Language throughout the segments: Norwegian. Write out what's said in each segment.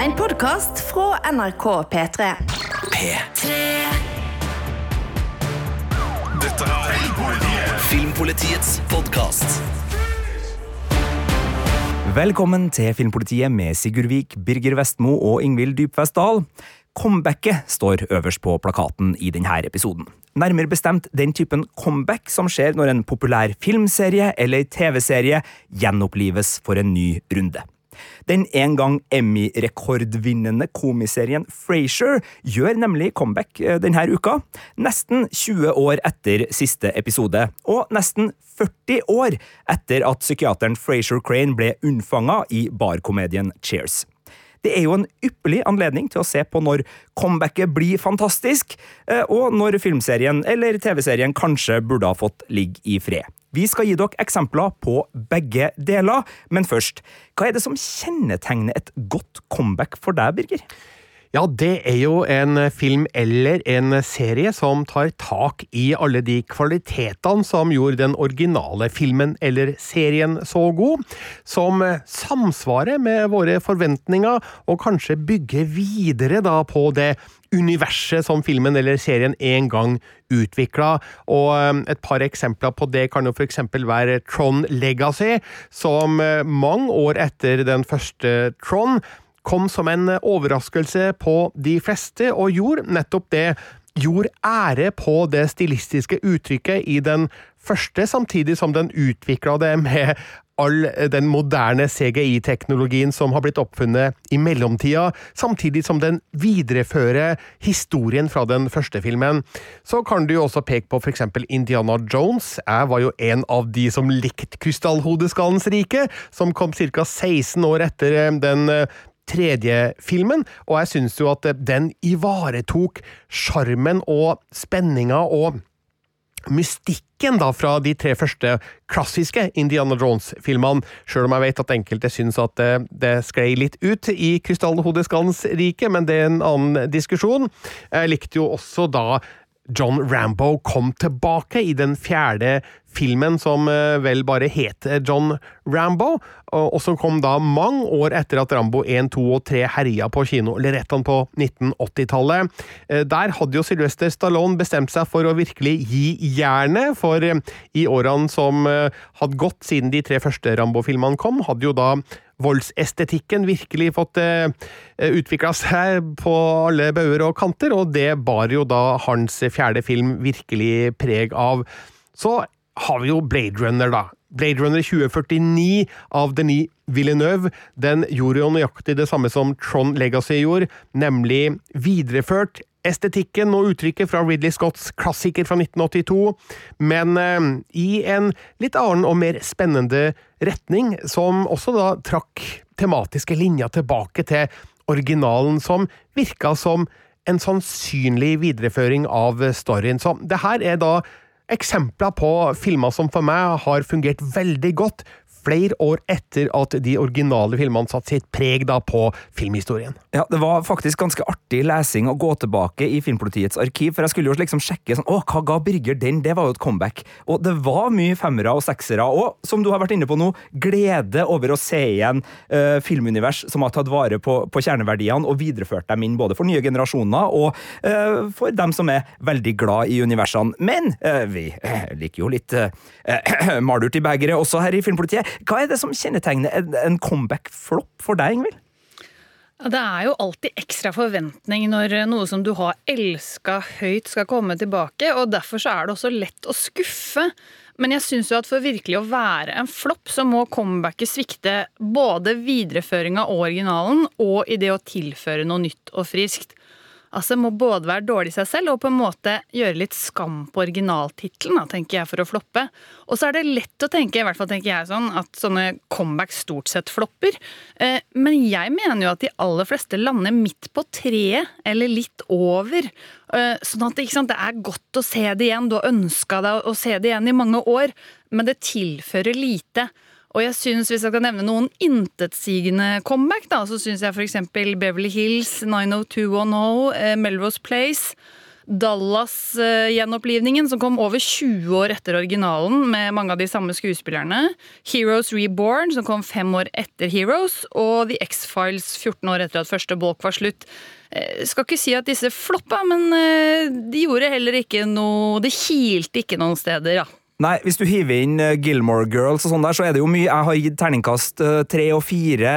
En podkast fra NRK P3. P3. Dette er Filmpolitiets podkast. Velkommen til Filmpolitiet med Sigurd Vik, Birger Vestmo og Ingvild Dybfest Dahl. Comebacket står øverst på plakaten i denne episoden. Nærmere bestemt den typen comeback som skjer når en populær filmserie eller TV-serie gjenopplives for en ny runde. Den en gang Emmy-rekordvinnende komiserien Frasier gjør nemlig comeback eh, denne uka, nesten 20 år etter siste episode, og nesten 40 år etter at psykiateren Frasier Crane ble unnfanga i barkomedien Cheers. Det er jo en ypperlig anledning til å se på når comebacket blir fantastisk, eh, og når filmserien eller TV-serien kanskje burde ha fått ligge i fred. Vi skal gi dere eksempler på begge deler, men først, hva er det som kjennetegner et godt comeback for deg, Birger? Ja, det er jo en film eller en serie som tar tak i alle de kvalitetene som gjorde den originale filmen eller serien så god, som samsvarer med våre forventninger, og kanskje bygger videre da på det universet som filmen eller serien en gang utvikla. Og um, et par eksempler på det kan jo eksempel være Tron Legacy, som uh, mange år etter den første Tron kom som en overraskelse på de fleste, og gjorde nettopp det. Gjorde ære på det stilistiske uttrykket i den første, samtidig som den utvikla det med all den moderne CGI-teknologien som har blitt oppfunnet i mellomtida, samtidig som den viderefører historien fra den første filmen. Så kan du jo også peke på eksempel Indiana Jones. Jeg var jo en av de som likte Krystallhodeskallens rike, som kom ca. 16 år etter den tredje filmen, og jeg syns jo at den ivaretok sjarmen og spenninga og mystikken da fra de tre første klassiske Indiana Jones-filmene, sjøl om jeg vet at enkelte syns at det, det sklei litt ut i Krystallhodeskallens rike, men det er en annen diskusjon. Jeg likte jo også da John Rambo kom tilbake i den fjerde filmen som eh, vel bare het John Rambo, og som kom da mange år etter at Rambo 1, 2 og 3 herja på kino, eller rett på 1980-tallet. Eh, der hadde jo Sylvester Stallone bestemt seg for å virkelig gi jernet, for eh, i årene som hadde gått siden de tre første Rambo-filmene kom, hadde jo da voldsestetikken virkelig fått uh, utvikla seg på alle bauger og kanter, og det bar jo da hans fjerde film virkelig preg av. Så har vi jo Blade Runner, da. Blade Runner 2049 av Denis Villeneuve. Den gjorde jo nøyaktig det samme som Tron Legacy gjorde, nemlig videreført estetikken og uttrykket fra Ridley Scotts klassiker fra 1982, men eh, i en litt annen og mer spennende retning, som også da trakk tematiske linjer tilbake til originalen, som virka som en sannsynlig videreføring av storyen. Så det her er da eksempler på filmer som for meg har fungert veldig godt flere år etter at de originale filmene satte sitt preg da på filmhistorien. Ja, Det var faktisk ganske artig lesing å gå tilbake i Filmpolitiets arkiv, for jeg skulle jo liksom sjekke sånn, å, hva ga Birger den, det var jo et comeback. Og det var mye femmere og seksere, og som du har vært inne på nå, glede over å se igjen uh, filmunivers som har tatt vare på, på, kjerneverdiene og videreført dem inn både for nye generasjoner og uh, for dem som er veldig glad i universene. Men uh, vi liker jo litt malurt i begeret også her i Filmpolitiet. Hva er det som kjennetegner en, en comeback-flopp for deg, Ingvild? Det er jo alltid ekstra forventning når noe som du har elska høyt skal komme tilbake, og derfor så er det også lett å skuffe. Men jeg syns at for virkelig å være en flopp, så må comebacket svikte både videreføring av originalen og i det å tilføre noe nytt og friskt. Altså må både være dårlig i seg selv og på en måte gjøre litt skam på originaltittelen, tenker jeg, for å floppe. Og så er det lett å tenke, i hvert fall tenker jeg sånn, at sånne comeback stort sett flopper. Eh, men jeg mener jo at de aller fleste lander midt på treet, eller litt over. Eh, sånn at sant, det er godt å se det igjen. Du har ønska deg å se det igjen i mange år, men det tilfører lite. Og jeg synes, Hvis jeg skal nevne noen intetsigende comeback, da, så syns jeg f.eks. Beverly Hills, 90210, eh, Melrose Place Dallas-gjenopplivningen, som kom over 20 år etter originalen, med mange av de samme skuespillerne. Heroes Reborn, som kom fem år etter Heroes. Og The X-Files 14 år etter at første bolk var slutt. Jeg Skal ikke si at disse floppa, men eh, de gjorde heller ikke noe Det kilte ikke noen steder, ja. Nei, hvis du hiver inn eh, Gilmore Girls og sånn der, så er det jo mye Jeg har gitt terningkast eh, tre og fire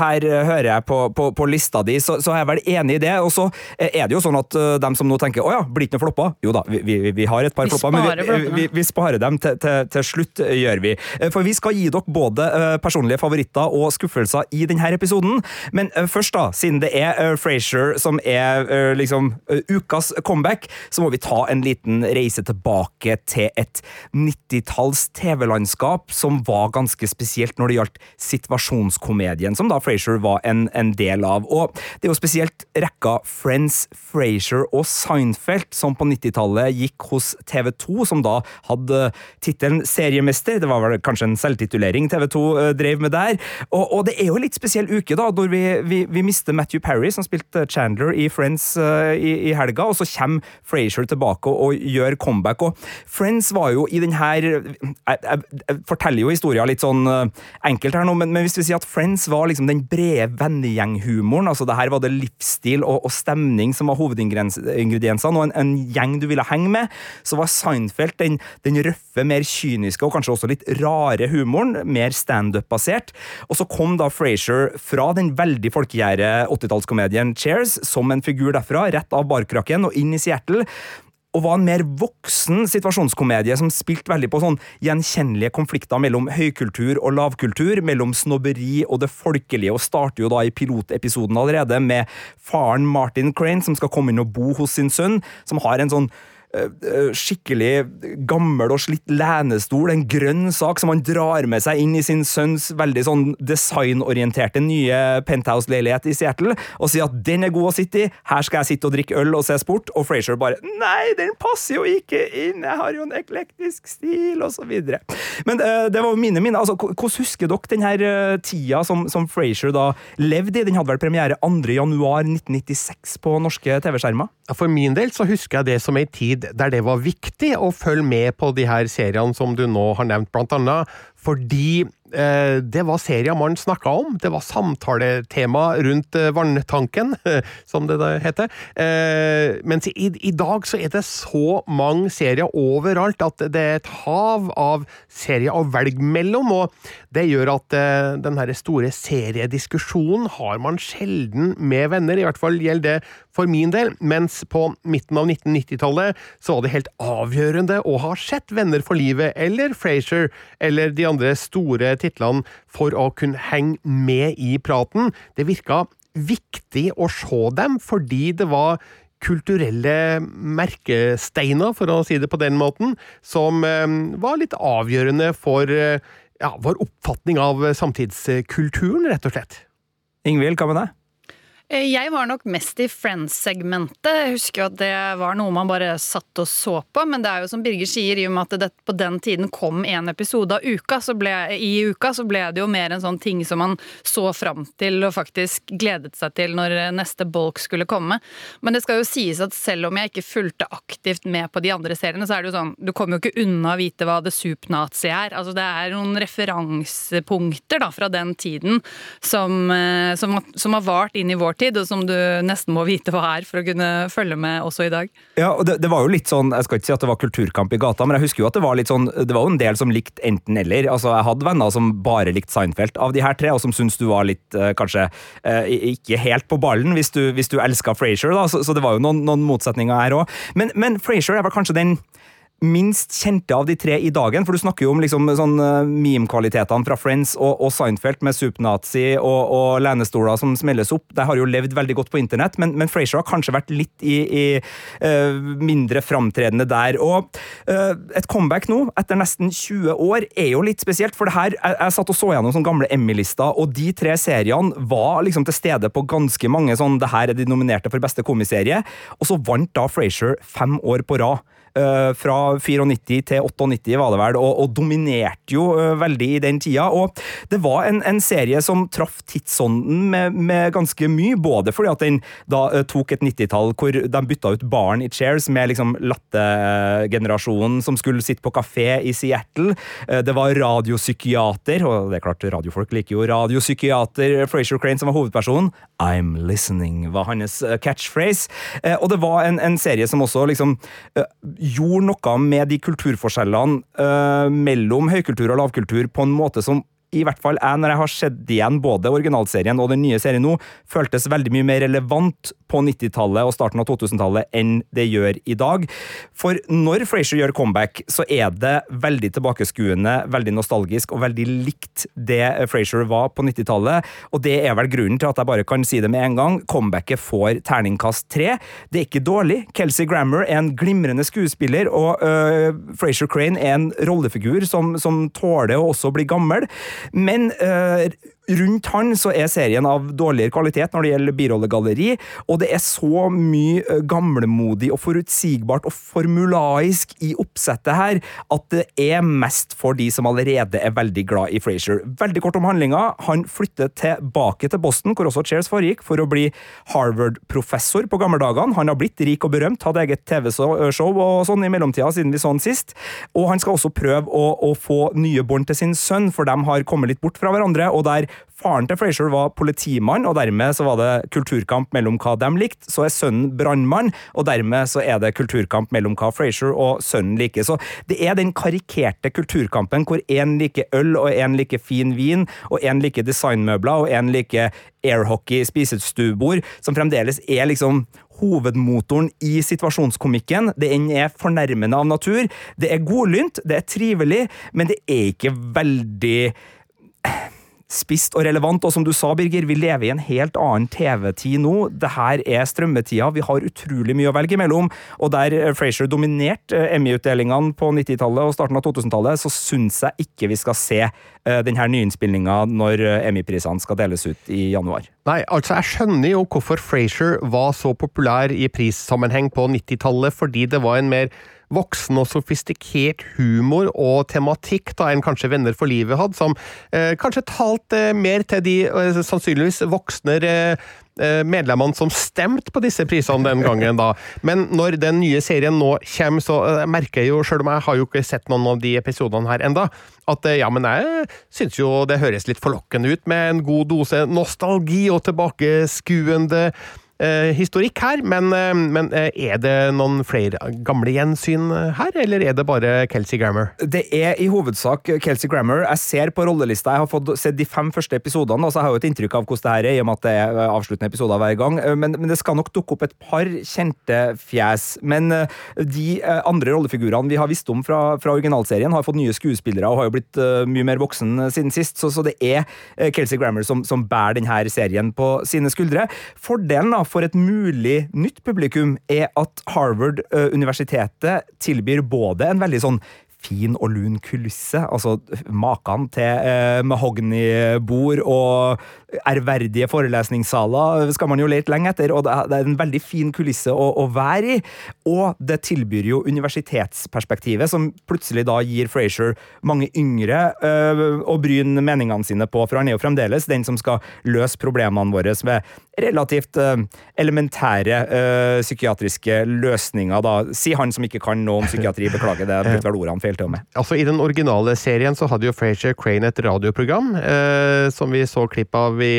her, eh, hører jeg på, på, på lista di, så, så er jeg vel enig i det. Og så er det jo sånn at dem som nå tenker å ja, blir ikke noe floppa, jo da, vi, vi, vi har et par Vi flopper, men vi, vi, sparer dem til, til, til slutt, gjør vi. For vi skal gi dere både personlige favoritter og skuffelser i denne episoden. Men først, da, siden det er Frazier som er liksom ukas comeback, så må vi ta en liten reise tilbake til et 90-talls TV-landskap som var ganske spesielt når det gjaldt situasjonskomedien, som da Frasier var en, en del av. Og det er jo spesielt rekka Friends, Frasier og Seinfeld som på 90-tallet gikk hos TV2, som da hadde tittelen seriemester. Det var vel kanskje en selvtitulering TV2 eh, drev med der. Og, og det er jo en litt spesiell uke, da, når vi, vi, vi mister Matthew Parry, som spilte Chandler i Friends eh, i, i helga, og så kommer Frasier tilbake og, og gjør comeback. Og Friends var jo i den her jeg, jeg, jeg forteller jo historien litt sånn eh, enkelt her nå, men, men hvis vi sier at Friends var liksom den brede vennegjenghumoren, altså det her var det livsstil og, og stemning som var hovedingrediensene, og en, en gjeng du ville henge med, så var Seinfeld den, den røffe, mer kyniske og kanskje også litt rare humoren, mer standup-basert. Og så kom da Frasier fra den veldig folkegjære 80-tallskomedien Cheers som en figur derfra, rett av barkrakken og inn i Seattle og var en mer voksen situasjonskomedie som spilte veldig på sånn gjenkjennelige konflikter mellom høykultur og lavkultur, mellom snobberi og det folkelige, og starter jo da i pilotepisoden allerede med faren Martin Crane, som skal komme inn og bo hos sin sønn, som har en sånn skikkelig gammel og slitt lenestol, en grønn sak som han drar med seg inn i sin sønns veldig sånn designorienterte nye penthouse-leilighet i Seattle, og sier at den er god å sitte i, her skal jeg sitte og drikke øl og se sport, og Frasier bare nei, den passer jo ikke inn, jeg har jo en eklektisk stil, og så videre. Men uh, det var jo mine minner. Altså, hvordan husker dere den her eh, tida som, som Frasier da levde i? Den hadde vel premiere 2. januar 1996 på norske TV-skjermer? For min del så husker jeg det som ei tid der det var viktig å følge med på de her seriene som du nå har nevnt, blant annet fordi eh, det var serien man snakka om. Det var samtaletema rundt eh, vanntanken, som det da heter. Eh, mens i, i dag så er det så mange serier overalt at det er et hav av serier å velge mellom, og det gjør at eh, den store seriediskusjonen har man sjelden med venner, i hvert fall gjelder det for min del, mens på midten av 1990-tallet så var det helt avgjørende å ha sett Venner for livet eller Frasier eller de andre store titlene for å kunne henge med i praten. Det virka viktig å se dem fordi det var kulturelle merkesteiner, for å si det på den måten, som eh, var litt avgjørende for eh, ja, vår oppfatning av samtidskulturen, rett og slett. Ingvild, hva med deg? Eh, Jeg var nok mest i Friends-segmentet. Jeg husker jo at det var noe man bare satt og så på. Men det er jo som Birger sier, i og med at det på den tiden kom en episode av uka, så ble, i uka, så ble det jo mer en sånn ting som man så fram til og faktisk gledet seg til når neste bolk skulle komme. Men det skal jo sies at selv om jeg ikke fulgte aktivt med på de andre seriene, så er det jo sånn Du kommer jo ikke unna å vite hva The Soup Nazi er. Altså det er noen referansepunkter da fra den tiden som, eh, som, som har vart inn i vår tid, og som du nesten må vite hva er for å kunne følge med også i dag. Ja, og det, det var jo litt sånn, Jeg skal ikke si at det var kulturkamp i gata, men jeg husker jo at det var litt sånn, det var jo en del som likte enten-eller. Altså, Jeg hadde venner som bare likte Seinfeld av de her tre, og som syntes du var litt eh, kanskje eh, ikke helt på ballen hvis du, hvis du elska Frasier, da, så, så det var jo noen, noen motsetninger her òg. Men, men Frasier er vel kanskje den minst kjente av de tre i dagen, for du snakker jo om liksom sånn eh, meme-kvalitetene fra Friends og, og Seinfeld med Soup-Nazi og, og lenestoler som smelles opp. De har jo levd veldig godt på internett, men, men Frasier har kanskje vært litt i, i uh, mindre framtredende der. Og uh, et comeback nå, etter nesten 20 år, er jo litt spesielt, for det her, jeg, jeg satt og så gjennom sånne gamle Emmy-lister, og de tre seriene var liksom til stede på ganske mange sånn det her er de nominerte for beste komiserie, og så vant da Frasier fem år på rad eh, fra 94 til 98, var det vel, og, og dominerte jo uh, veldig i den tida. Og det var en, en serie som traff tidsånden med, med ganske mye, både fordi at den da uh, tok et 90-tall hvor de bytta ut baren i Chairs med liksom lattegenerasjonen som skulle sitte på kafé i Seattle. Det var radiopsykiater, og det er klart radiofolk liker jo radiopsykiater Frazier Crane som var hovedpersonen. I'm listening var hans catchphrase. Og det var en, en serie som også liksom gjorde noe med de kulturforskjellene eh, mellom høykultur og lavkultur på en måte som i hvert fall jeg, når jeg har sett igjen både originalserien og den nye serien nå, føltes veldig mye mer relevant på 90-tallet og starten av 2000-tallet enn det gjør i dag. For når Frasier gjør comeback, så er det veldig tilbakeskuende, veldig nostalgisk og veldig likt det Frasier var på 90-tallet, og det er vel grunnen til at jeg bare kan si det med en gang. Comebacket får terningkast tre. Det er ikke dårlig. Kelsey Grammer er en glimrende skuespiller, og øh, Frasier Crane er en rollefigur som, som tåler å også bli gammel. Men eh, rundt han så er serien av dårligere kvalitet når det gjelder birollegalleri, og det er så mye gamlemodig og forutsigbart og formulaisk i oppsettet her at det er mest for de som allerede er veldig glad i Frasier. Veldig kort om handlinga. Han flytter tilbake til Boston, hvor også Cheers foregikk, for å bli Harvard-professor på gammeldagene. Han har blitt rik og berømt, hadde eget TV-show og sånn i mellomtida siden vi så han sist. Og han skal også prøve å, å få nye bånd til sin sønn, for de har kommet litt bort fra hverandre. og der Faren til Frasier var politimann, og dermed så var det kulturkamp mellom hva de likte. Så er sønnen brannmann, og dermed så er det kulturkamp mellom hva Frasier og sønnen liker. Så det er den karikerte kulturkampen hvor én liker øl, og én liker fin vin, og én liker designmøbler, og én liker airhockey, spisestuebord, som fremdeles er liksom hovedmotoren i situasjonskomikken. Den er fornærmende av natur. Det er godlynt, det er trivelig, men det er ikke veldig spisst og relevant, og som du sa, Birger, vi lever i en helt annen TV-tid nå. Det her er strømmetida, vi har utrolig mye å velge imellom, og der Frasier dominerte eh, Emmy-utdelingene på 90-tallet og starten av 2000-tallet, så syns jeg ikke vi skal se eh, denne nyinnspillinga når eh, Emmy-prisene skal deles ut i januar. Nei, altså jeg skjønner jo hvorfor Frasier var så populær i prissammenheng på 90-tallet, fordi det var en mer voksen og sofistikert humor og tematikk da enn kanskje Venner for livet hadde, som eh, kanskje talte eh, mer til de eh, sannsynligvis voksne eh, medlemmene som stemte på disse prisene den gangen, da. Men når den nye serien nå kommer, så eh, merker jeg jo, sjøl om jeg har jo ikke sett noen av de episodene her enda, at eh, ja, men jeg syns jo det høres litt forlokkende ut med en god dose nostalgi og tilbakeskuende eh, historikk her, men, eh, men eh, er det noen flere gamle gjensyn her, eller er det bare Kelsey Grammer? Det er i hovedsak Kelsey Grammer. Jeg ser på rollelista, jeg har fått sett de fem første episodene, og så har jeg jo et inntrykk av hvordan det her er, i og med at det er avsluttende episoder hver gang. Men, men det skal nok dukke opp et par kjente fjes. Men eh, de eh, andre rollefigurene vi har visst om fra, fra originalserien, har fått nye skuespillere og har jo blitt eh, mye mer voksen siden sist, så, så det er eh, Kelsey Grammer som, som bærer denne serien på sine skuldre. Fordelen da, for et mulig nytt publikum er at Harvard-universitetet tilbyr både en veldig sånn fin og lun kulisse. Altså maken til eh, mahognibord og ærverdige forelesningssaler skal man jo lete lenge etter, og det er en veldig fin kulisse å, å være i. Og det tilbyr jo universitetsperspektivet, som plutselig da gir Frazier mange yngre eh, å bryne meningene sine på, for han er jo fremdeles den som skal løse problemene våre med relativt eh, elementære eh, psykiatriske løsninger, da. Si han som ikke kan noe om psykiatri, beklager det, jeg brukte vel ordene feil til og med. Altså, I den originale serien så hadde jo Frasier Crane et radioprogram, eh, som vi så klipp av i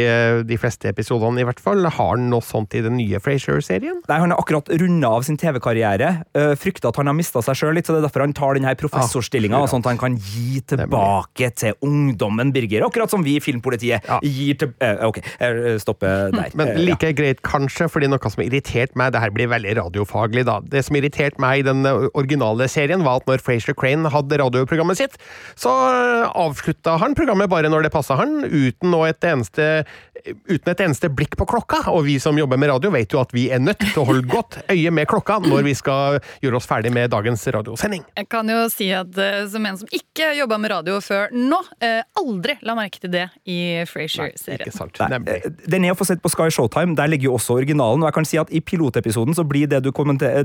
de fleste episodene, i hvert fall. Har han noe sånt i den nye Frasier-serien? Nei, Han har akkurat runda av sin TV-karriere. Frykter at han har mista seg sjøl litt, så det er derfor han tar denne professorstillinga, Ah, sånn at han kan gi tilbake til ungdommen, Birger. Akkurat som vi i Filmpolitiet gir til Ok, jeg stopper der. Men. Like greit, kanskje, fordi noe som irriterte meg Det her blir veldig radiofaglig, da. Det som irriterte meg i den eh, originale serien, var at når Frazier Crane hadde radioprogrammet sitt, så avslutta han programmet bare når det passa han, uten noe et eneste Uten et eneste blikk på klokka, og vi som jobber med radio vet jo at vi er nødt til å holde godt øye med klokka når vi skal gjøre oss ferdig med dagens radiosending. Jeg kan jo si at eh, som en som ikke jobba med radio før nå, eh, aldri la merke til det i eh, Den er å få sett på Sky Showtime, der ligger jo også originalen. Og jeg kan si at i pilotepisoden så blir det du,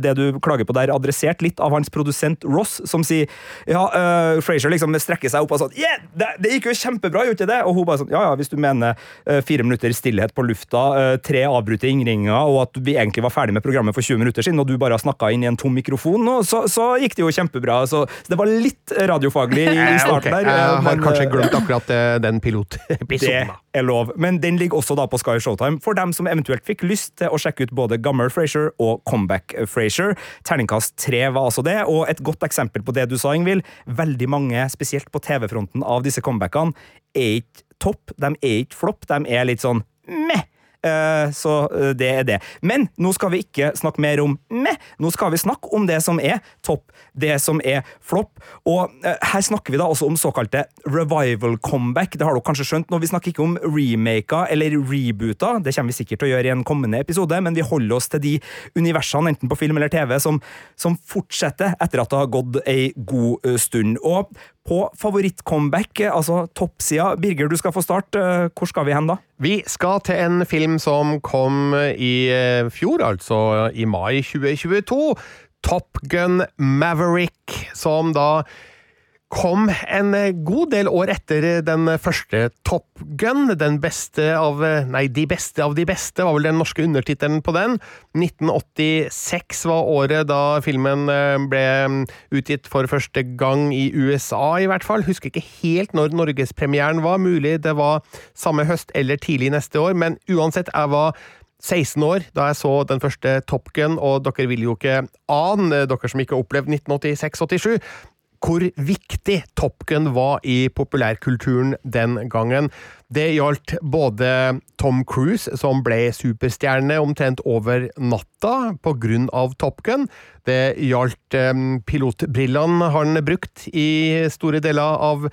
det du klager på der, adressert litt av hans produsent Ross, som sier ja, uh, Frazier liksom strekker seg opp og sånn Yeah! Det, det gikk jo kjempebra, gjorde ikke det? Og hun bare sånn Ja ja, hvis du mener uh, fire minutter stillhet på lufta, uh, tre avbrutte innringer, og at vi egentlig var ferdig med programmet for 20 minutter siden, og du bare har snakka inn i en tom mikrofon nå, så, så, gikk det jo kjempebra. Så, så det var litt radiofaglig i starten okay. der. Jeg har kanskje glemt akkurat den pilotepisoden. Det er lov, men den ligger også da på Sky Showtime for dem som eventuelt fikk lyst til å sjekke ut både gammel Frazier og comeback Frazier. Terningkast tre var altså det, og et godt eksempel på det du sa, Ingvild. Veldig mange, spesielt på TV-fronten, av disse comebackene er ikke topp, de er ikke flopp, de er litt sånn meh. Eh, så eh, det er det. Men nå skal vi ikke snakke mer om meh, nå skal vi snakke om det som er topp, det som er flopp. Og eh, her snakker vi da også om såkalte revival comeback. Det har dere kanskje skjønt. Nå, Vi snakker ikke om remaker eller rebooter, det kommer vi sikkert til å gjøre i en kommende episode, men vi holder oss til de universene, enten på film eller TV, som, som fortsetter etter at det har gått ei god stund. Og på favorittcomeback, altså toppsida. Birger, du skal få start. Hvor skal vi hen da? Vi skal til en film som kom i eh, fjor, altså i mai 2022. Top Gun Maverick, som da kom en god del år etter den første Top Gun. Den beste av Nei, De beste av de beste var vel den norske undertittelen på den. 1986 var året da filmen eh, ble utgitt for første gang i USA, i hvert fall. Husker ikke helt når norgespremieren var. Mulig det var samme høst eller tidlig neste år, men uansett, jeg var 16 år da jeg så den første Top Gun, og dere vil jo ikke ane, dere som ikke har opplevd 1986-87, hvor viktig Top Gun var i populærkulturen den gangen. Det gjaldt både Tom Cruise, som ble superstjerne omtrent over natta pga. Top Gun. Det gjaldt um, pilotbrillene han brukte i store deler av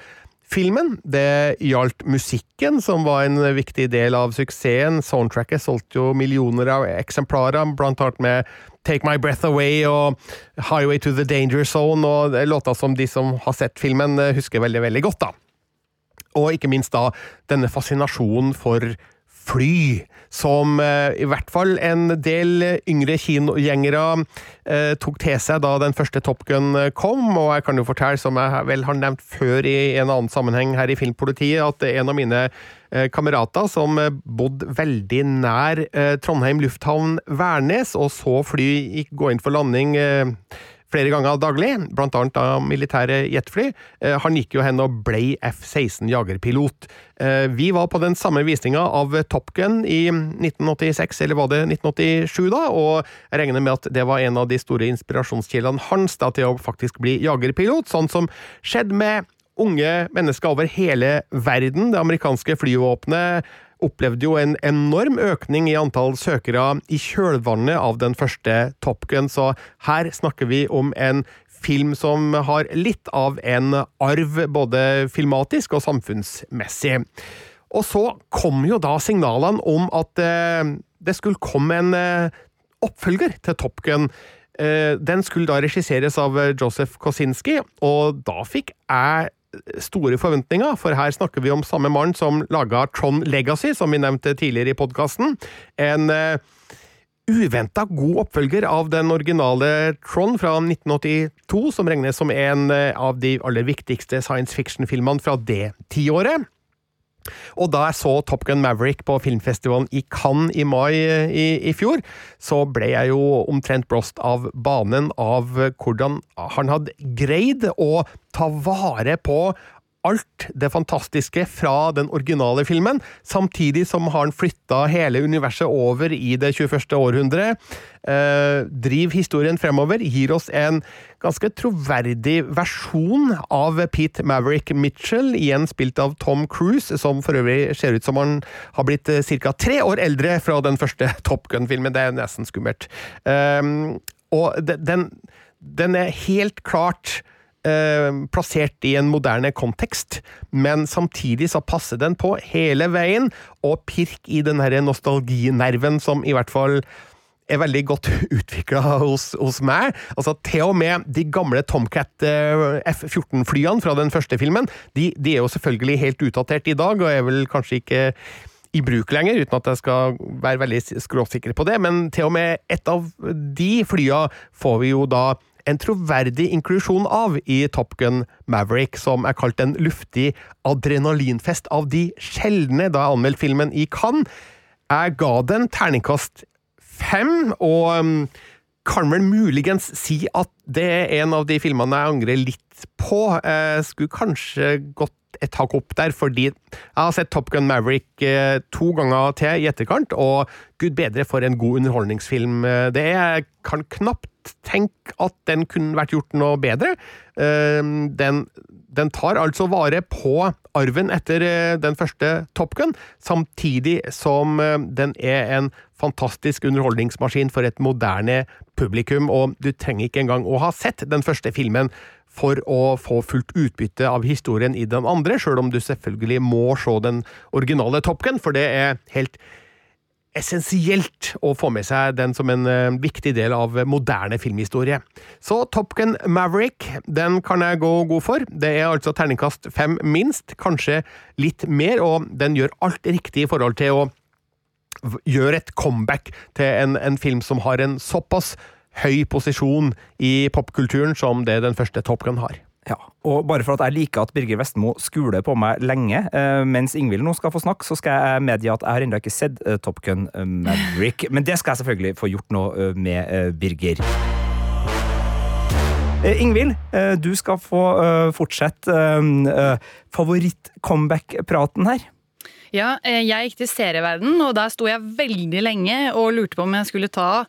filmen. Det gjaldt musikken, som var en viktig del av suksessen. Soundtracket solgte jo millioner av eksemplarer, blant annet med Take My Breath Away og Highway to the Danger Zone, og låter som de som har sett filmen, husker veldig, veldig godt. da. Og ikke minst da denne fascinasjonen for fly, som eh, i hvert fall en del yngre kinogjengere eh, tok til seg da den første Top Gun eh, kom. Og jeg kan jo fortelle, som jeg vel har nevnt før i en annen sammenheng her i Filmpolitiet, at en av mine kamerater som bodde veldig nær Trondheim lufthavn Værnes, og så fly gå inn for landing flere ganger daglig, blant annet av militære jetfly. Eh, han gikk jo hen og ble F-16 jagerpilot. Eh, vi var på den samme visninga av Top Gun i 1986, eller var det 1987 da, og jeg regner med at det var en av de store inspirasjonskildene hans da, til å faktisk bli jagerpilot, sånn som skjedde med unge mennesker over hele verden. Det amerikanske flyvåpenet opplevde jo en enorm økning i antall søkere i kjølvannet av den første Top Gun, så her snakker vi om en film som har litt av en arv, både filmatisk og samfunnsmessig. Og så kom jo da signalene om at eh, det skulle komme en eh, oppfølger til Top Gun. Eh, den skulle da regisseres av Joseph Kosinski, og da fikk jeg store forventninger, for her snakker vi om samme mann som laga Tron Legacy, som vi nevnte tidligere i podkasten. En uh, eh, uventa god oppfølger av den originale Tron fra 1982, som regnes som en uh, av de aller viktigste science fiction-filmene fra det tiåret. Og da jeg så Top Gun Maverick på filmfestivalen i Cannes i mai eh, i, i, fjor, så ble jeg jo omtrent blåst av banen av hvordan han hadde greid å ta vare på alt det fantastiske fra den originale filmen, samtidig som har han flytta hele universet over i det 21. århundre. Eh, driv historien fremover, gir oss en ganske troverdig versjon av Pete Maverick Mitchell, igjen spilt av Tom Cruise, som for øvrig ser ut som han har blitt eh, ca. tre år eldre fra den første Top Gun-filmen. Det er nesten skummelt. Eh, og den, den er helt klart plassert i en moderne kontekst, men samtidig så passer den på hele veien, og pirk i den her nostalginerven som i hvert fall er veldig godt utvikla hos, hos, meg. Altså, til og med de gamle Tomcat eh, F-14-flyene fra den første filmen, de, de, er jo selvfølgelig helt utdatert i dag, og er vel kanskje ikke i bruk lenger, uten at jeg skal være veldig skråsikker på det, men til og med et av de flya får vi jo da en troverdig inklusjon av i Top Gun Maverick, som er kalt en luftig adrenalinfest av de sjeldne da jeg anmeldte filmen i Cannes. Jeg ga den terningkast fem, og um, kan vel muligens si at det er en av de filmene jeg angrer litt på. Jeg skulle kanskje gått et hakk opp der, fordi jeg har sett Top Gun Maverick eh, to ganger til i etterkant, og gud bedre for en god underholdningsfilm eh, det er. Jeg kan knapt tenke at den kunne vært gjort noe bedre. Eh, den, den tar altså vare på arven etter den første Top Gun, samtidig som den er en fantastisk underholdningsmaskin for et moderne publikum, og du trenger ikke engang å ha sett den første filmen for å få fullt utbytte av historien i den andre, sjøl om du selvfølgelig må se den originale Top Gun, for det er helt essensielt å få med seg den som en uh, viktig del av moderne filmhistorie. Så Top Gun Maverick den kan jeg gå god for. Det er altså terningkast fem minst, kanskje litt mer, og den gjør alt riktig i forhold til å gjøre et comeback til en, en film som har en såpass høy posisjon i popkulturen som det den første Top Gun har. Ja, og bare for at jeg liker at Birger Vestmo skuler på meg lenge, eh, mens Ingvild nå skal få snakke, så skal jeg medgi at jeg har ennå ikke sett eh, Top Gun eh, Maverick. Men det skal jeg selvfølgelig få gjort noe med Birger. Ingvild, du skal få fortsette favoritt-comeback-praten her. Ja, jeg gikk til serieverden, og der sto jeg veldig lenge og lurte på om jeg skulle ta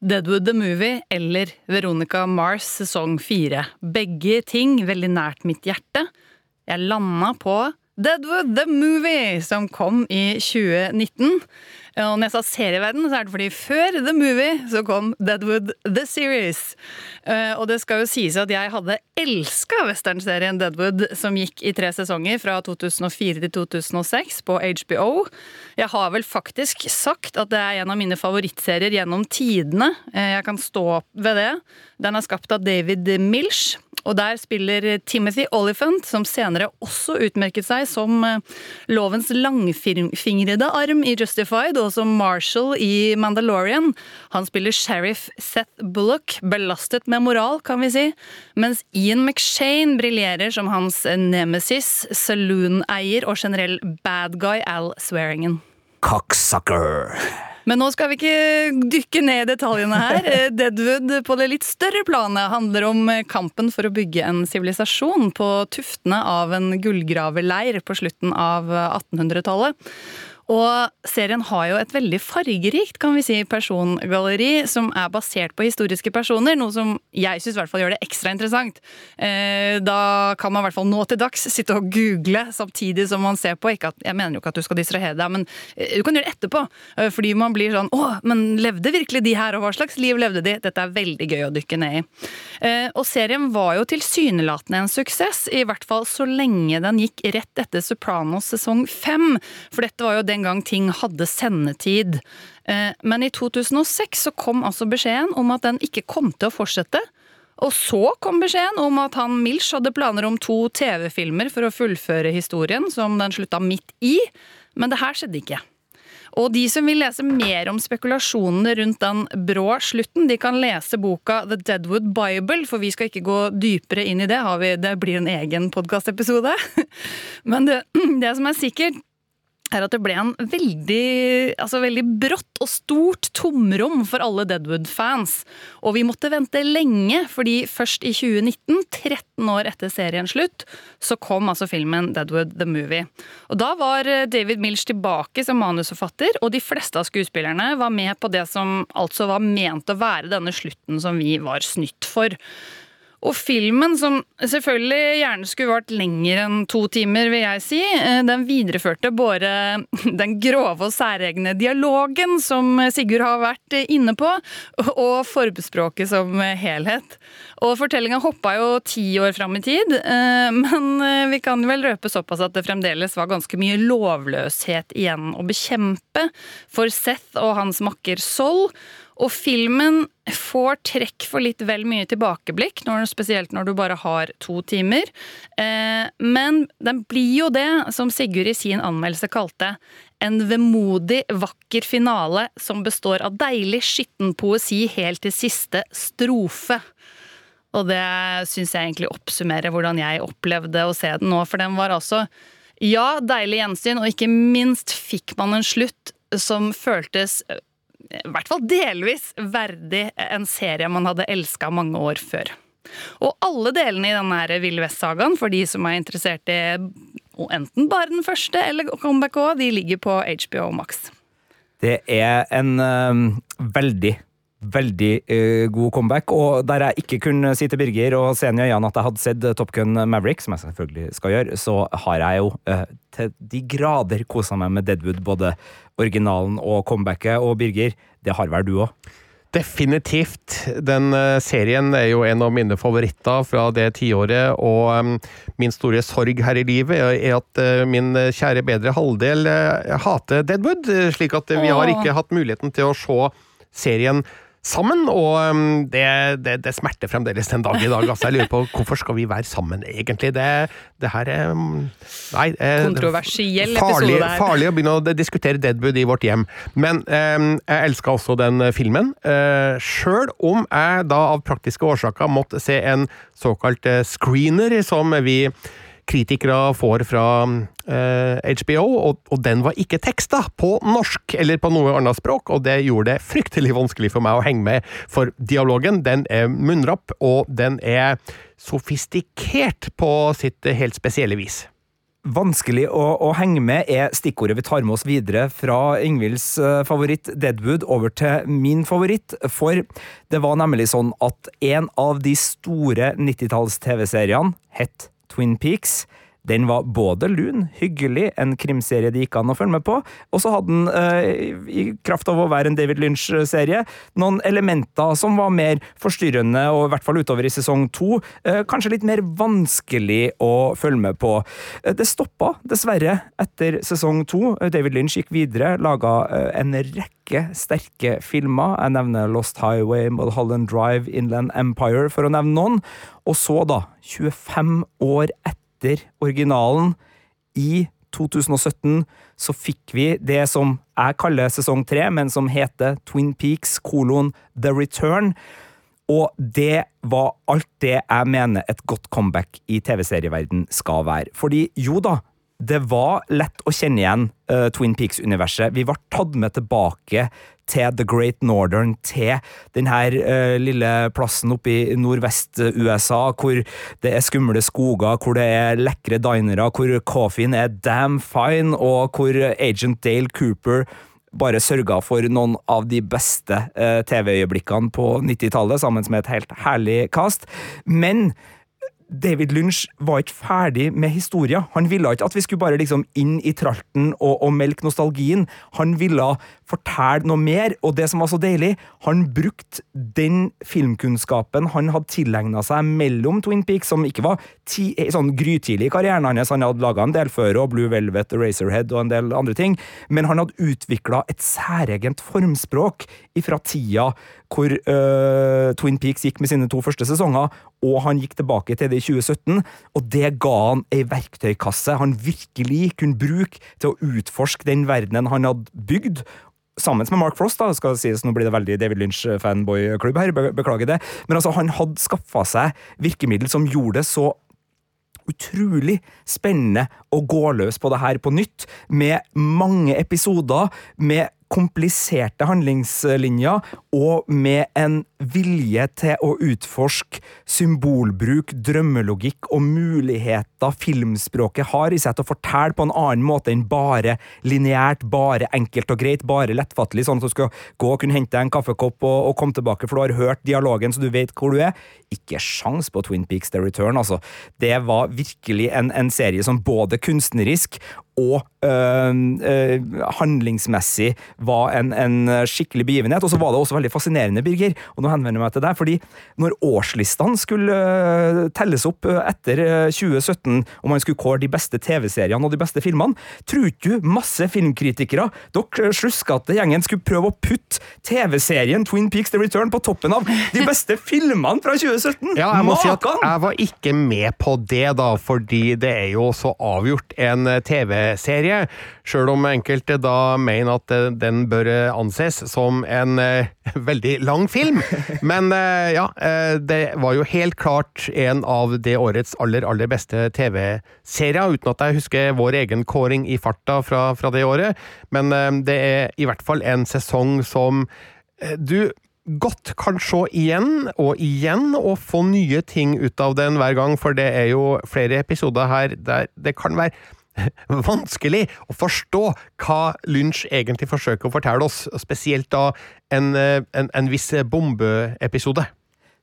Deadwood the Movie eller Veronica Mars sesong fire. Begge ting veldig nært mitt hjerte. Jeg landa på Deadwood the Movie, som kom i 2019. Og når jeg sa serieverden, så er det fordi før The Movie så kom Deadwood The Series. Eh, og det skal jo sies at jeg hadde elska westernserien Deadwood, som gikk i tre sesonger fra 2004 til 2006 på HBO. Jeg har vel faktisk sagt at det er en av mine favorittserier gjennom tidene. Eh, jeg kan stå ved det. Den er skapt av David Milch. Og der spiller Timothy Oliphant, som senere også utmerket seg som eh, lovens langfingrede arm i Justified, og som Marshall i Mandalorian. Han spiller sheriff Seth Bullock, belastet med moral, kan vi si, mens Ian McShane briljerer som hans nemesis, saloon-eier og generell bad guy Al Swearingen. Cocksucker. Men nå skal vi ikke dykke ned i detaljene her. Deadwood på det litt større planet handler om kampen for å bygge en sivilisasjon på tuftene av en gullgraverleir på slutten av 1800-tallet. Og serien har jo et veldig fargerikt kan vi si, persongalleri som er basert på historiske personer, noe som jeg syns gjør det ekstra interessant. Eh, da kan man i hvert fall nå til dags sitte og google samtidig som man ser på. At, jeg mener jo ikke at du skal distrahere deg, men eh, du kan gjøre det etterpå. Eh, fordi man blir sånn Å, men levde virkelig de her, og hva slags liv levde de? Dette er veldig gøy å dykke ned i. Og serien var jo tilsynelatende en suksess, i hvert fall så lenge den gikk rett etter Sopranos sesong fem. For dette var jo den gang ting hadde sendetid. Eh, men i 2006 så kom altså beskjeden om at den ikke kom til å fortsette. Og så kom beskjeden om at han Milch hadde planer om to TV-filmer for å fullføre historien, som den slutta midt i. Men det her skjedde ikke. Og de som vil lese mer om spekulasjonene rundt den brå slutten, de kan lese boka The Deadwood Bible, for vi skal ikke gå dypere inn i det. det blir en egen podkastepisode. Men det, det som er sikkert, er at det ble en veldig, altså veldig brått og stort tomrom for alle Deadwood-fans. Og vi måtte vente lenge, fordi først i 2019, 13 år etter seriens slutt, så kom altså filmen Deadwood the Movie. Og Da var eh, David Milch tilbake som manusforfatter, og de fleste av skuespillerne var med på det som altså var ment å være denne slutten som vi var snytt for. Og filmen, som selvfølgelig gjerne skulle vart lenger enn to timer, vil jeg si, eh, den videreførte både den grove og særegne dialogen som Sigurd har vært inne på, og formspråket som helhet. Og fortellinga hoppa jo ti år fram i tid, eh, men eh, vi kan vel røpe såpass at det fremdeles var ganske mye lovløshet igjen å bekjempe for Seth og hans makker Sol. Og filmen får trekk for litt vel mye tilbakeblikk, når, spesielt når du bare har to timer. Eh, men den blir jo det, som Sigurd i sin anmeldelse kalte, en vemodig, vakker finale som består av deilig, skitten poesi helt til siste strofe. Og det syns jeg egentlig oppsummerer hvordan jeg opplevde å se den nå, for den var altså ja, deilig gjensyn, og ikke minst fikk man en slutt som føltes i hvert fall delvis verdig en serie man hadde elska mange år før. Og alle delene i denne Ville Vest-sagaen, for de som er interessert i enten bare den første eller Comeback òg, de ligger på HBO Max. Det er en øh, veldig veldig uh, god comeback. Og der jeg ikke kunne si til Birger og se henne i øynene at jeg hadde sett Top Gun Maverick, som jeg selvfølgelig skal gjøre, så har jeg jo uh, til de grader kosa meg med Deadwood, både originalen og comebacket. Og Birger, det har vel du òg? Definitivt. Den uh, serien er jo en av mine favoritter fra det tiåret, og um, min store sorg her i livet er at min kjære bedre halvdel hater Deadwood, slik at vi har ikke hatt muligheten til å se serien sammen, og um, det, det, det, smerter fremdeles den dag i dag. Altså, jeg lurer på hvorfor skal vi være sammen, egentlig? Det, det her er um, Nei. Kontroversiell farlig, episode der. Farlig å begynne å diskutere Deadwood i vårt hjem. Men eh, jeg elska også den filmen. Eh, Sjøl om jeg da av praktiske årsaker måtte se en såkalt uh, screener, som vi kritikere får fra eh, HBO, og, og, den var ikke teksta på norsk eller på noe annet språk, og det gjorde det fryktelig vanskelig for meg å henge med, for dialogen den er munnrapp, og den er sofistikert på sitt helt spesielle vis. Vanskelig å, å, henge med er stikkordet vi tar med oss videre fra Ingvilds uh, favoritt Deadwood over til min favoritt. For det var nemlig sånn at en av de store 90-talls-TV-seriene het Twin Peaks. Den var både lun, hyggelig, en krimserie det gikk an å følge med på, og så hadde den, eh, i kraft av å være en David Lynch-serie, noen elementer som var mer forstyrrende, og i hvert fall utover i sesong to, eh, kanskje litt mer vanskelig å følge med på. Eh, det stoppa dessverre etter sesong to. David Lynch gikk videre, laga eh, en rekke sterke filmer. Jeg nevner Lost Highway, Mulholland Drive, Inland Empire, for å nevne noen. Og så, da, 25 år etter originalen, i 2017, så fikk vi det som jeg kaller sesong tre, men som heter Twin Peaks kolon The Return. Og det var alt det jeg mener et godt comeback i TV-serieverden skal være. Fordi jo da, det var lett å kjenne igjen uh, Twin Peaks-universet. Vi var tatt med tilbake til The Great Northern, til denne uh, lille plassen oppe i nordvest-USA, hvor det er skumle skoger, hvor det er lekre dinere, hvor coffeen er damn fine, og hvor Agent Dale Cooper bare sørga for noen av de beste uh, TV-øyeblikkene på 90-tallet, sammen med et helt herlig cast. Men David Lynch var ikke ferdig med historien. Han ville ikke at vi skulle bare liksom inn i tralten og, og melke nostalgien. Han ville fortelle noe mer, og det som var så deilig, han brukte den filmkunnskapen han hadde tilegna seg mellom Twin Peaks, som ikke var ti, sånn grytidlig i karrieren hans, han hadde laga en del før, og Blue Velvet, Razorhead og en del andre ting, men han hadde utvikla et særegent formspråk ifra tida hvor uh, Twin Peaks gikk med sine to første sesonger, og han gikk tilbake til det i 2017, og det ga han ei verktøykasse han virkelig kunne bruke til å utforske den verdenen han hadde bygd, sammen med Mark Frost, da, skal sies, nå blir det veldig David Lynch-fanboy-klubb her, beklager det, men altså, han hadde skaffa seg virkemiddel som gjorde det så utrolig spennende å gå løs på det her på nytt, med mange episoder, med kompliserte handlingslinjer, og med en vilje til å utforske symbolbruk, drømmelogikk og muligheter filmspråket har i seg til å fortelle på en annen måte enn bare lineært, bare enkelt og greit, bare lettfattelig, sånn at du skal gå og kunne hente deg en kaffekopp og, og komme tilbake, for du har hørt dialogen så du vet hvor du er. Ikke sjans på Twin Peaks The Return, altså. Det var virkelig en, en serie som både kunstnerisk og øh, øh, handlingsmessig var en, en skikkelig begivenhet. Og så var det også veldig fascinerende, Birger, og nå henvender jeg meg til deg, fordi når årslistene skulle øh, telles opp etter øh, 2017, og man skulle kåre de beste TV-seriene og de beste filmene, tror ikke du masse filmkritikere dere sluskete gjengen skulle prøve å putte TV-serien Twin Peaks The Return på toppen av de beste filmene fra 2017? Ja, jeg må si at jeg var ikke med på det, da, fordi det er jo så avgjort en TV-serie. Sjøl om enkelte da mener at eh, den bør anses som en eh, veldig lang film. Men eh, ja, eh, det var jo helt klart en av det årets aller, aller beste TV-serier, uten at jeg husker vår egen kåring i farta fra, fra det året. Men eh, det er i hvert fall en sesong som eh, du godt kan se igjen og igjen og få nye ting ut av den hver gang, for det er jo flere episoder her der det kan være vanskelig å forstå hva Lynch egentlig forsøker å fortelle oss, spesielt da en, eh, en, en viss bombeepisode.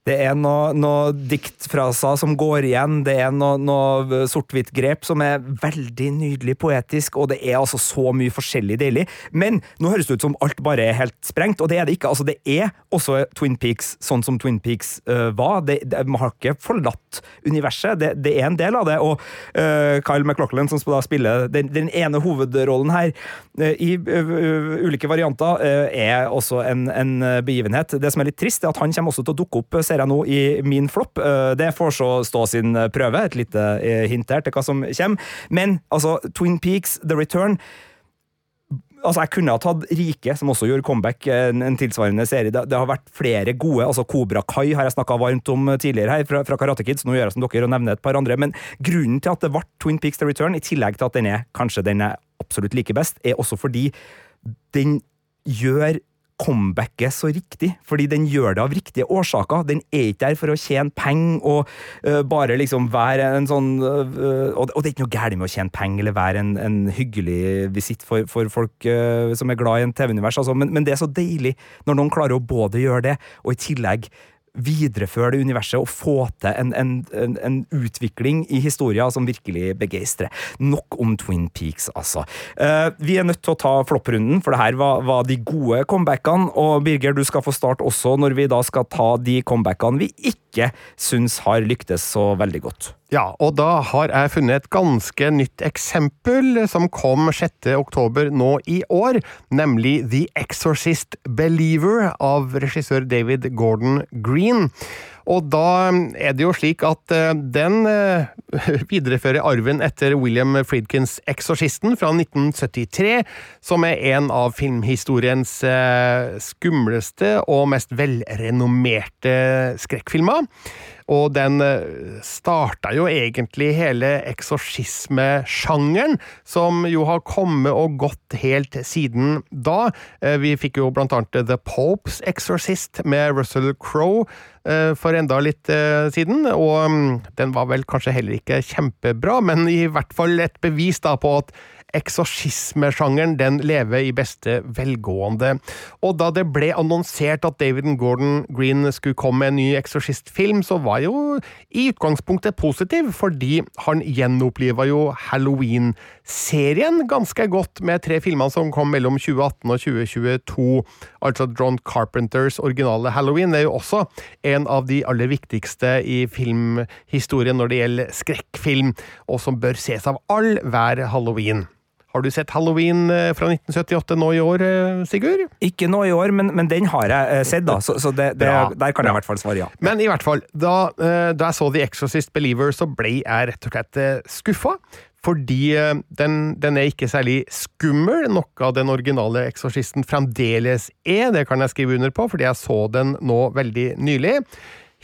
Det er noe, noe diktfraser som går igjen, det er noe, noe sort-hvitt-grep som er veldig nydelig poetisk, og det er altså så mye forskjellig deilig. Men nå høres det ut som alt bare er helt sprengt, og det er det ikke. Altså, det er også Twin Peaks sånn som Twin Peaks uh, var. Det, det, man har ikke forlatt universet, det, det er en del av det. Og uh, Kyle McLaughlin, som da spiller den, den ene hovedrollen her, uh, i ulike varianter, er også en, en begivenhet. Det som er litt trist, er at han kommer også til å dukke opp, ser jeg nå, i min flopp. Eh, Det får så stå sin prøve, et lite eh, hint her til hva som kommer. Men altså, Twin Peaks, The Return Altså, Jeg kunne ha tatt Rike, som også gjorde comeback, en, en tilsvarende serie. Det, det har vært flere gode. altså Kobra Kai har jeg snakka varmt om tidligere her, fra, fra Karate Kids. Nå gjør jeg som dere og nevner et par andre. Men grunnen til at det ble Twin Peaks The Return, i tillegg til at den er kanskje den er absolutt like best, er også fordi den gjør comebacket så riktig, fordi den gjør det av riktige årsaker. Den er ikke der for å tjene penger og uh, bare liksom være en sånn uh, og, det er ikke noe galt med å tjene penger eller være en, en hyggelig visitt for, for folk uh, som er glad i en TV-univers, altså, men, men det er så deilig når noen klarer å både gjøre det, og i tillegg videreføre det universet og få til en, en, en, en utvikling i historien som virkelig begeistrer. Nok om Twin Peaks, altså. Eh, vi er nødt til å ta flopprunden, for det her var, var de gode comebackene. Og Birger, du skal få starte også når vi da skal ta de comebackene vi ikke syns har lyktes så veldig godt. Ja, og da har jeg funnet et ganske nytt eksempel som kom 6. oktober nå i år, nemlig The Exorcist Believer av regissør David Gordon Green. Og da er det jo slik at eh, den eh, viderefører arven etter William Friedkins Exorcisten fra 1973, som er en av filmhistoriens eh, skumleste og mest velrenommerte skrekkfilmer. Og den starta jo egentlig hele eksorsismesjangeren, som jo har kommet og gått helt siden da. Eh, Vi fikk jo blant annet The Popes Exorcist med Russell Crowe eh, for enda litt eh, siden, og mm, den var vel kanskje heller ikke kjempebra, men i hvert fall et bevis da på at eksorsismesjangeren den lever i beste velgående. Og da det ble annonsert at David Gordon Green skulle komme med en ny eksorsistfilm, så var jeg jo i utgangspunktet positiv, fordi han gjenoppliva jo Halloween-serien ganske godt med tre filmer som kom mellom 2018 og 2022. Altså John Carpenters originale Halloween er jo også en av de aller viktigste i filmhistorien når det gjelder skrekkfilm, og som bør ses av all hver halloween. Har du sett Halloween eh, fra 1978 nå i år, eh, Sigurd? Ikke nå i år, men, men den har jeg eh, sett, da, så, så det, det, der kan jeg i hvert fall svare ja. Men i hvert fall, da, da jeg så The Exorcist Believer, så ble jeg rett og slett skuffa. Fordi den, den er ikke særlig skummel, noe av den originale Eksorsisten fremdeles er. Det kan jeg skrive under på, fordi jeg så den nå veldig nylig.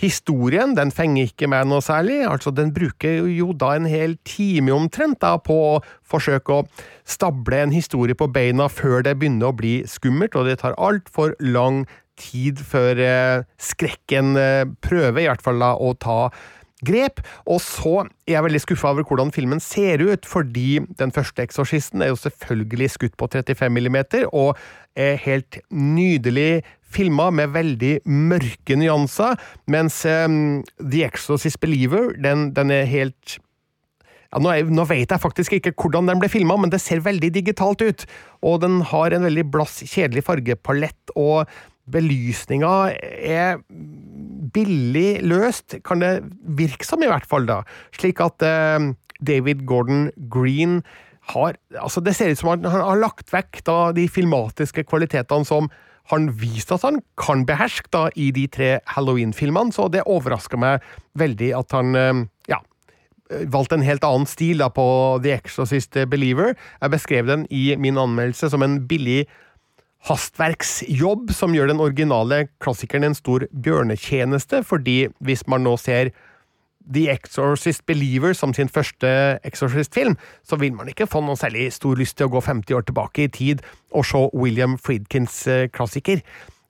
Historien den fenger ikke meg noe særlig, altså den bruker jo da en hel time omtrent da på å forsøke å stable en historie på beina før det begynner å bli skummelt, og det tar altfor lang tid før eh, skrekken eh, prøver i hvert fall da å ta grep. Og så er jeg veldig skuffa over hvordan filmen ser ut, fordi den første Eksorsisten er jo selvfølgelig skutt på 35 millimeter, og er helt nydelig filma med veldig mørke nyanser, mens um, The Exorcist Believer, den, den er helt ja, nå, er, nå vet jeg faktisk ikke hvordan den ble filma, men det ser veldig digitalt ut. Og den har en veldig blass, kjedelig fargepalett, og belysninga er billig løst, kan det virke som, i hvert fall, da. Slik at eh, David Gordon Green har Altså, det ser ut som han, han har lagt vekk da de filmatiske kvalitetene som han vist at han kan beherske da i de tre Halloween-filmene, så det overrasker meg veldig at han eh, ja, valgte en helt annen stil da på The Exorcist Believer. Jeg beskrev den i min anmeldelse som en billig hastverksjobb som gjør den originale klassikeren en stor bjørnetjeneste, fordi hvis man nå ser The Exorcist Believer som sin første Exorcist-film, så vil man ikke få noen særlig stor lyst til å gå 50 år tilbake i tid og se William Friedkins eh, klassiker.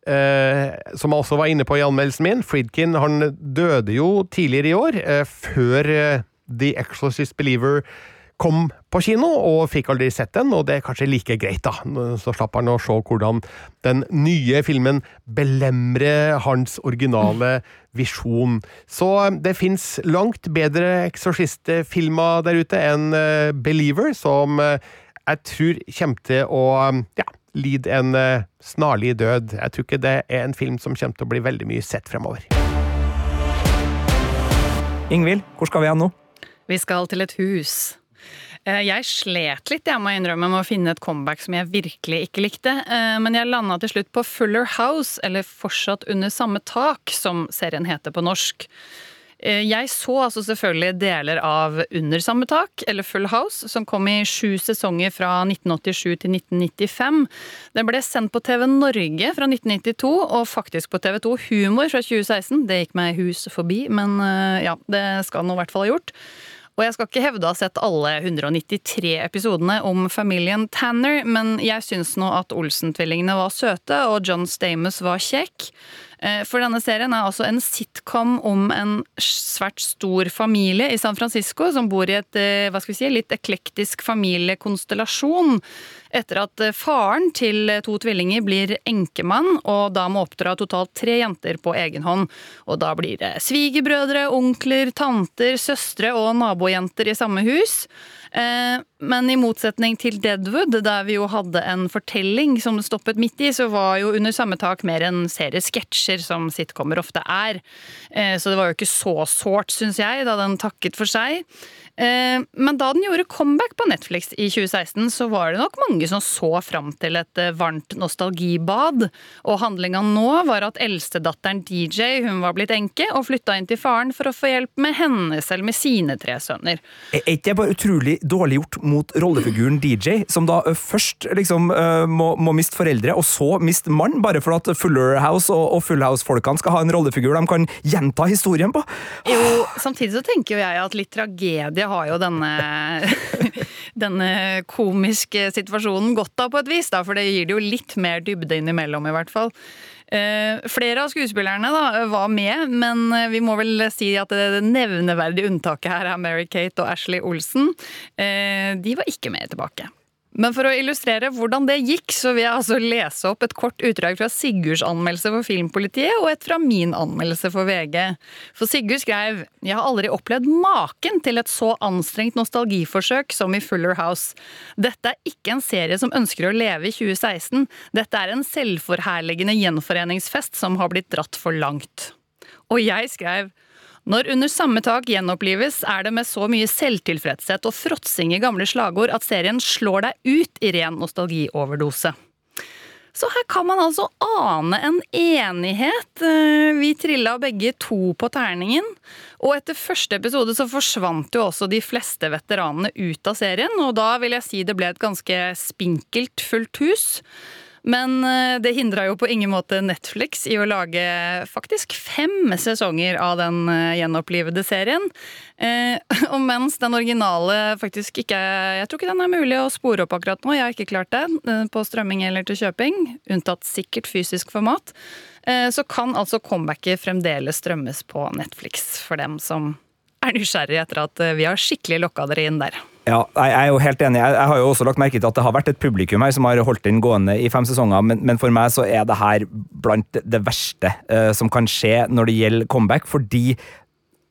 Eh, som jeg også var inne på i anmeldelsen min, Friedkin han døde jo tidligere i år, eh, før eh, The Exorcist Believer kom på kino, og fikk aldri sett den, og det er kanskje like greit, da. Så slapp han å se hvordan den nye filmen belemrer hans originale visjon. Så eh, det fins langt bedre eksorsistfilmer der ute enn eh, Believer, som eh, jeg tror kommer til å ja, lide en snarlig død. Jeg tror ikke det er en film som kommer til å bli veldig mye sett fremover. Ingvild, hvor skal vi hen nå? Vi skal til et hus. Eh, jeg slet litt jeg må innrømme, med å finne et comeback som jeg virkelig ikke likte. Eh, men jeg landa til slutt på Fuller House, eller Fortsatt under samme tak, som serien heter på norsk. Eh, jeg så altså selvfølgelig deler av Under samme tak, eller Full House, som kom i sju sesonger fra 1987 til 1995. Det ble sendt på TV Norge fra 1992, og faktisk på TV2 Humor fra 2016. Det gikk meg hus forbi, men ja, det skal nå i hvert fall ha gjort. Og jeg skal ikke hevde å ha sett alle 193 episodene om familien Tanner, men jeg syns nå at Olsen-tvillingene var søte, og John Stamos var kjekk. Eh, for denne serien er altså en sitcom om en svært stor familie i San Francisco som bor i et eh, hva skal vi si, litt eklektisk familiekonstellasjon etter at eh, faren til eh, to tvillinger blir enkemann, og da må oppdra totalt tre jenter på egen hånd. Og da blir det svigerbrødre, onkler, tanter, søstre og nabojenter i samme hus. Eh, men i motsetning til Deadwood, der vi jo hadde en fortelling som stoppet midt i, så var jo Under samme tak mer en serie sketsjer, som sitcomer ofte er. Så det var jo ikke så sårt, syns jeg, da den takket for seg. Eh, men da den gjorde comeback på Netflix i 2016, så var det nok mange som så fram til et eh, varmt nostalgibad. Og handlinga nå var at eldstedatteren DJ hun var blitt enke og flytta inn til faren for å få hjelp med henne selv med sine tre sønner. Er ikke det bare utrolig dårlig gjort mot rollefiguren DJ, som da først liksom må, må miste foreldre, og så miste mann, bare for at Fuller House og, og Full House-folkene skal ha en rollefigur de kan gjenta historien på? Jo, samtidig så tenker jo jeg at litt tragedie det har jo denne, denne komiske situasjonen godt av på et vis, da, for det gir det jo litt mer dybde innimellom, i hvert fall. Eh, flere av skuespillerne da, var med, men vi må vel si at det nevneverdige unntaket her er Mary-Kate og Ashley Olsen. Eh, de var ikke med tilbake. Men for å illustrere hvordan det gikk, så vil jeg altså lese opp et kort utdrag fra Sigurds anmeldelse for Filmpolitiet og et fra min anmeldelse for VG. For Sigurd skrev Jeg har aldri opplevd maken til et så anstrengt nostalgiforsøk som i Fuller House. Dette er ikke en serie som ønsker å leve i 2016. Dette er en selvforherligende gjenforeningsfest som har blitt dratt for langt. Og jeg skrev når Under samme tak gjenopplives, er det med så mye selvtilfredshet og fråtsing i gamle slagord at serien slår deg ut i ren nostalgioverdose. Så her kan man altså ane en enighet. Eh, vi trilla begge to på terningen. Og etter første episode så forsvant jo også de fleste veteranene ut av serien, og da vil jeg si det ble et ganske spinkelt fullt hus. Men eh, det hindra jo på ingen måte Netflix i å lage faktisk fem sesonger av den eh, gjenopplivede serien. Eh, og mens den originale faktisk ikke Jeg tror ikke den er mulig å spore opp akkurat nå. Jeg har ikke klart det på strømming eller til kjøping, unntatt sikkert fysisk format. Så kan altså comebacket fremdeles strømmes på Netflix for dem som er nysgjerrig etter at vi har skikkelig lokka dere inn der. Ja, jeg er jo helt enig. Jeg har jo også lagt merke til at det har vært et publikum her som har holdt den gående i fem sesonger, men, men for meg så er det her blant det verste uh, som kan skje når det gjelder comeback, fordi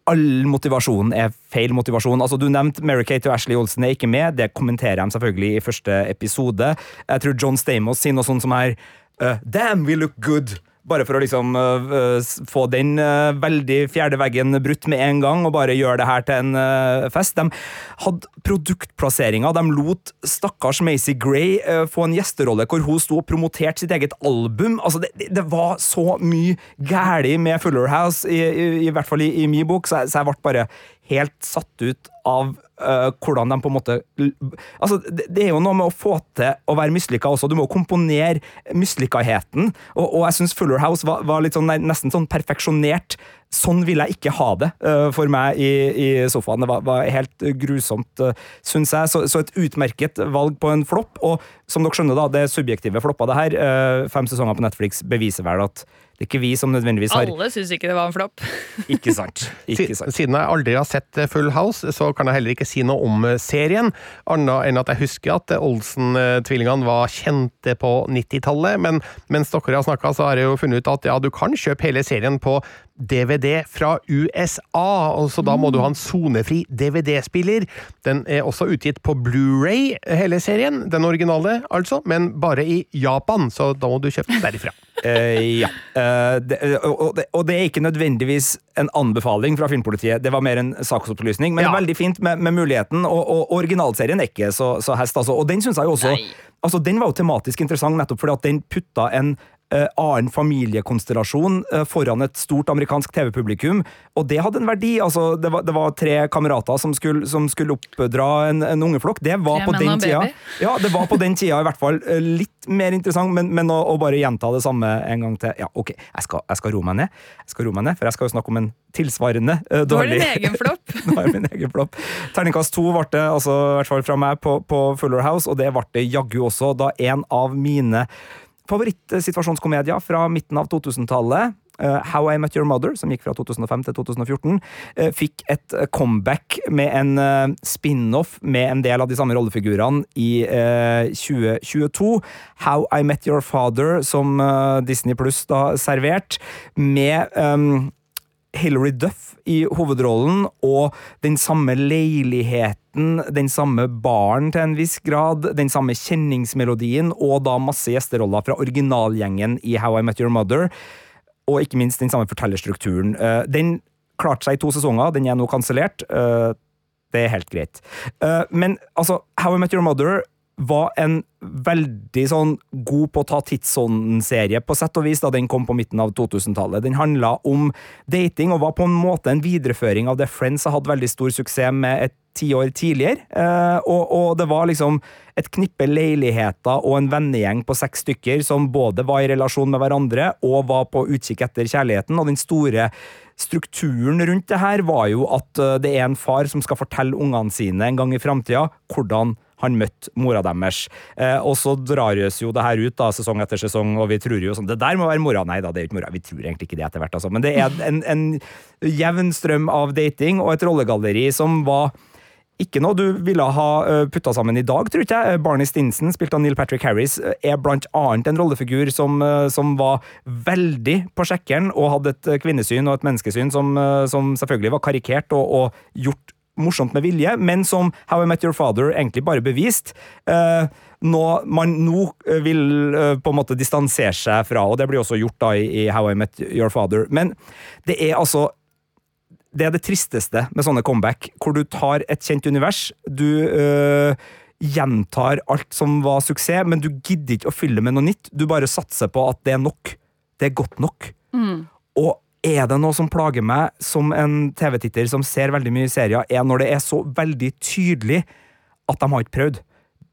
all motivasjon er feil motivasjon. Altså, Du nevnte Mary-Kate og Ashley Olsen er ikke med. Det kommenterer de selvfølgelig i første episode. Jeg tror John Stamos sier noe sånt som her uh, Damn, we look good! Bare for å liksom uh, uh, få den uh, veldig fjerde veggen brutt med en gang, og bare gjøre det her til en fest. De hadde produktplasseringer. De lot stakkars Macy Gray få en gjesterolle hvor hun sto og promoterte sitt eget album. Altså, det- det var så mye galt med Fuller House, i, i, i hvert fall i, i min bok, så jeg, så jeg ble bare helt satt ut av uh, hvordan de på en måte Altså, det, det er jo noe med å få til å være mislykka også. Du må komponere mislykkaheten. Og, og jeg syns Fuller House var, var sånn, nesten sånn perfeksjonert. Sånn vil jeg ikke ha det uh, for meg i, i sofaen. Det var, var helt grusomt, uh, syns jeg. Så, så et utmerket valg på en flopp. Og som dere skjønner, da, det subjektive floppa det her. Uh, fem sesonger på Netflix beviser vel at det er ikke vi som nødvendigvis har Alle syns ikke det var en flopp. Ikke sant. Ikke sant. Siden jeg aldri har sett eh, Full House, så kan jeg heller ikke si noe om eh, serien, annet enn at jeg husker at eh, Olsen-tvillingene var kjente på 90-tallet, men mens dere har snakka, så har jeg jo funnet ut at ja, du kan kjøpe hele serien på DVD fra USA, og så da må du ha en sonefri DVD-spiller. Den er også utgitt på Blu-ray, hele serien, den originale altså, men bare i Japan, så da må du kjøpe den derifra. uh, ja. Uh, det, og, og det, og det er ikke nødvendigvis en anbefaling fra Filmpolitiet, det var mer en saksopplysning. Men Ja. veldig fint med, med muligheten, og, og originalserien er ikke så, så hest, altså. Og den syns jeg jo også altså, Den var jo tematisk interessant nettopp fordi at den putta en eh, annen familiekonstellasjon eh, foran et stort amerikansk TV-publikum, og det hadde en verdi. altså Det var, det var tre kamerater som skulle, som skulle oppdra en, en ungeflokk. Det var på den tida ja, det var på den tida i hvert fall eh, litt mer interessant, men, men å, å bare gjenta det samme en gang til Ja, ok, jeg skal, jeg skal roe meg ned, Jeg skal roe meg ned, for jeg skal jo snakke om en tilsvarende eh, har dårlig din egen flopp. Nå er det min egen flopp. Terningkast to ble det, altså, i hvert fall fra meg, på, på Fuller House, og det ble det jaggu også da en av mine favorittsituasjonskomedier fra midten av 2000-tallet eh, How I Met Your Mother, som gikk fra 2005 til 2014, eh, fikk et eh, comeback med en spin-off med en del av de samme rollefigurene i eh, 2022. How I Met Your Father, som Disney Pluss da servert, med um, Hilary Duff i hovedrollen, og den samme leiligheten, den samme baren til en viss grad, den samme kjenningsmelodien, og da masse gjesteroller fra originalgjengen i How I Met Your Mother, og ikke minst den samme fortellerstrukturen. Eh, Den klarte seg i to sesonger, den er nå kansellert. Eh, Det er helt greit. Eh, Men altså, How I Met Your Mother var en veldig sånn god på å ta tidsånden-serie, på sett og vis, da den kom på midten av 2000-tallet. Den handla om dating, og var på en måte en videreføring av det Friends hatt veldig stor suksess med et tiår tidligere. Eh, og, og det var liksom et knippe leiligheter og en vennegjeng på seks stykker som både var i relasjon med hverandre og var på utkikk etter kjærligheten, og den store strukturen rundt det her var jo at eh, det er en far som skal fortelle ungene sine en gang i framtida hvordan han møtte mora deres. Eh, og så dras jo det her ut da, sesong etter sesong, og vi tror jo sånn Det der må være mora! Nei da, det er jo ikke mora. Vi tror egentlig ikke det etter hvert, altså. Men det er en, en jevn strøm av dating og et rollegalleri som var ikke noe du ville ha uh, putta sammen i dag, tror ikke jeg. Barney Stinson, spilt av Neil Patrick Harris, eh, er blant annet en rollefigur som, eh, som var veldig på sjekkeren og hadde et eh, kvinnesyn og et menneskesyn som, eh, som selvfølgelig var karikert og, og gjort morsomt med vilje, men som How I Met Your Father egentlig bare bevist. Uh, noe man nå eh, vil eh, på en måte distansere seg fra, og det blir også gjort da i, i How I Met Your Father. Men det er altså det er det tristeste med sånne comeback, hvor du tar et kjent univers, du øh, gjentar alt som var suksess, men du gidder ikke å fylle med noe nytt. Du bare satser på at det er nok. Det er godt nok. Og er det noe som plager meg som en TV-titter som ser veldig mye serier, er når det er så veldig tydelig at de har ikke prøvd.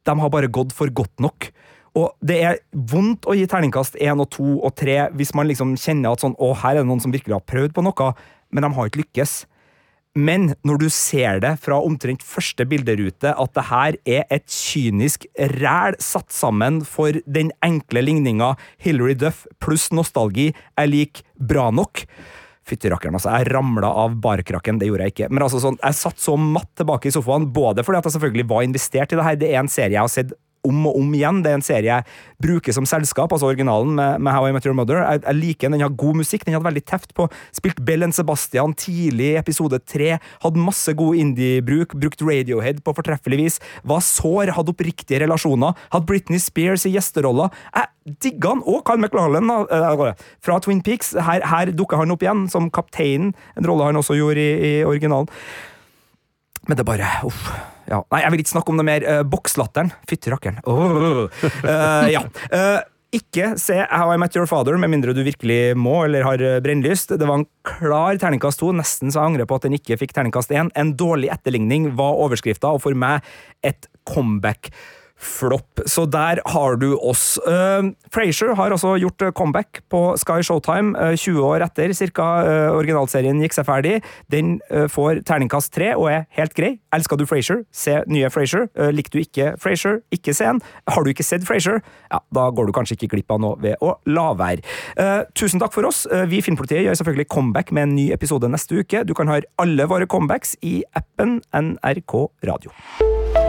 De har bare gått for godt nok. Og det er vondt å gi terningkast én og to og tre hvis man liksom kjenner at sånn, å, her er det noen som virkelig har prøvd på noe, men de har ikke lykkes. Men når du ser det fra omtrent første bilderute, at det her er et kynisk ræl satt sammen for den enkle ligninga Hilary Duff pluss nostalgi er lik bra nok Fytti rakkeren, altså. Jeg ramla av barkrakken, det gjorde jeg ikke. Men altså sånn, jeg satt så matt tilbake i sofaen, både fordi at jeg selvfølgelig var investert i det her. Det er en serie jeg har sett om og om igjen. Det er en serie jeg bruker som selskap, altså originalen med, med How I Met Your Mother. Jeg, jeg liker den, den har god musikk, den hadde veldig teft på. Spilt Bell and Sebastian tidlig i episode tre. Hadde masse god indie-bruk, brukt Radiohead på fortreffelig vis. Var sår, hadde oppriktige relasjoner. Hadde Britney Spears i gjesteroller. Jeg digga han, og Carl McLarlin da, fra Twin Peaks. Her, her dukker han opp igjen som kapteinen, en rolle han også gjorde i, i originalen. Men det bare uff. Ja. Nei, jeg vil ikke snakke om det mer. Uh, Bokslatteren. Fytti rakkeren. Oh. Uh, ja. Uh, ikke se How I Met Your Father med mindre du virkelig må eller har brennlyst. Det var en klar terningkast to, nesten så jeg angrer på at den ikke fikk terningkast én. En dårlig etterligning var overskrifta, og for meg et comeback flopp. Så der har du oss. Uh, Frasier har altså gjort comeback på Sky Showtime uh, 20 år etter cirka uh, originalserien gikk seg ferdig. Den får terningkast tre og er helt grei. Elsker du Frasier, se nye Frasier. Likte du ikke Frasier, ikke se den. Har du ikke sett Frasier, ja, da går du kanskje ikke glipp av noe ved å la være. tusen takk for oss. vi i Filmpolitiet gjør selvfølgelig comeback med en ny episode neste uke. Du kan høre alle våre comebacks i appen NRK Radio.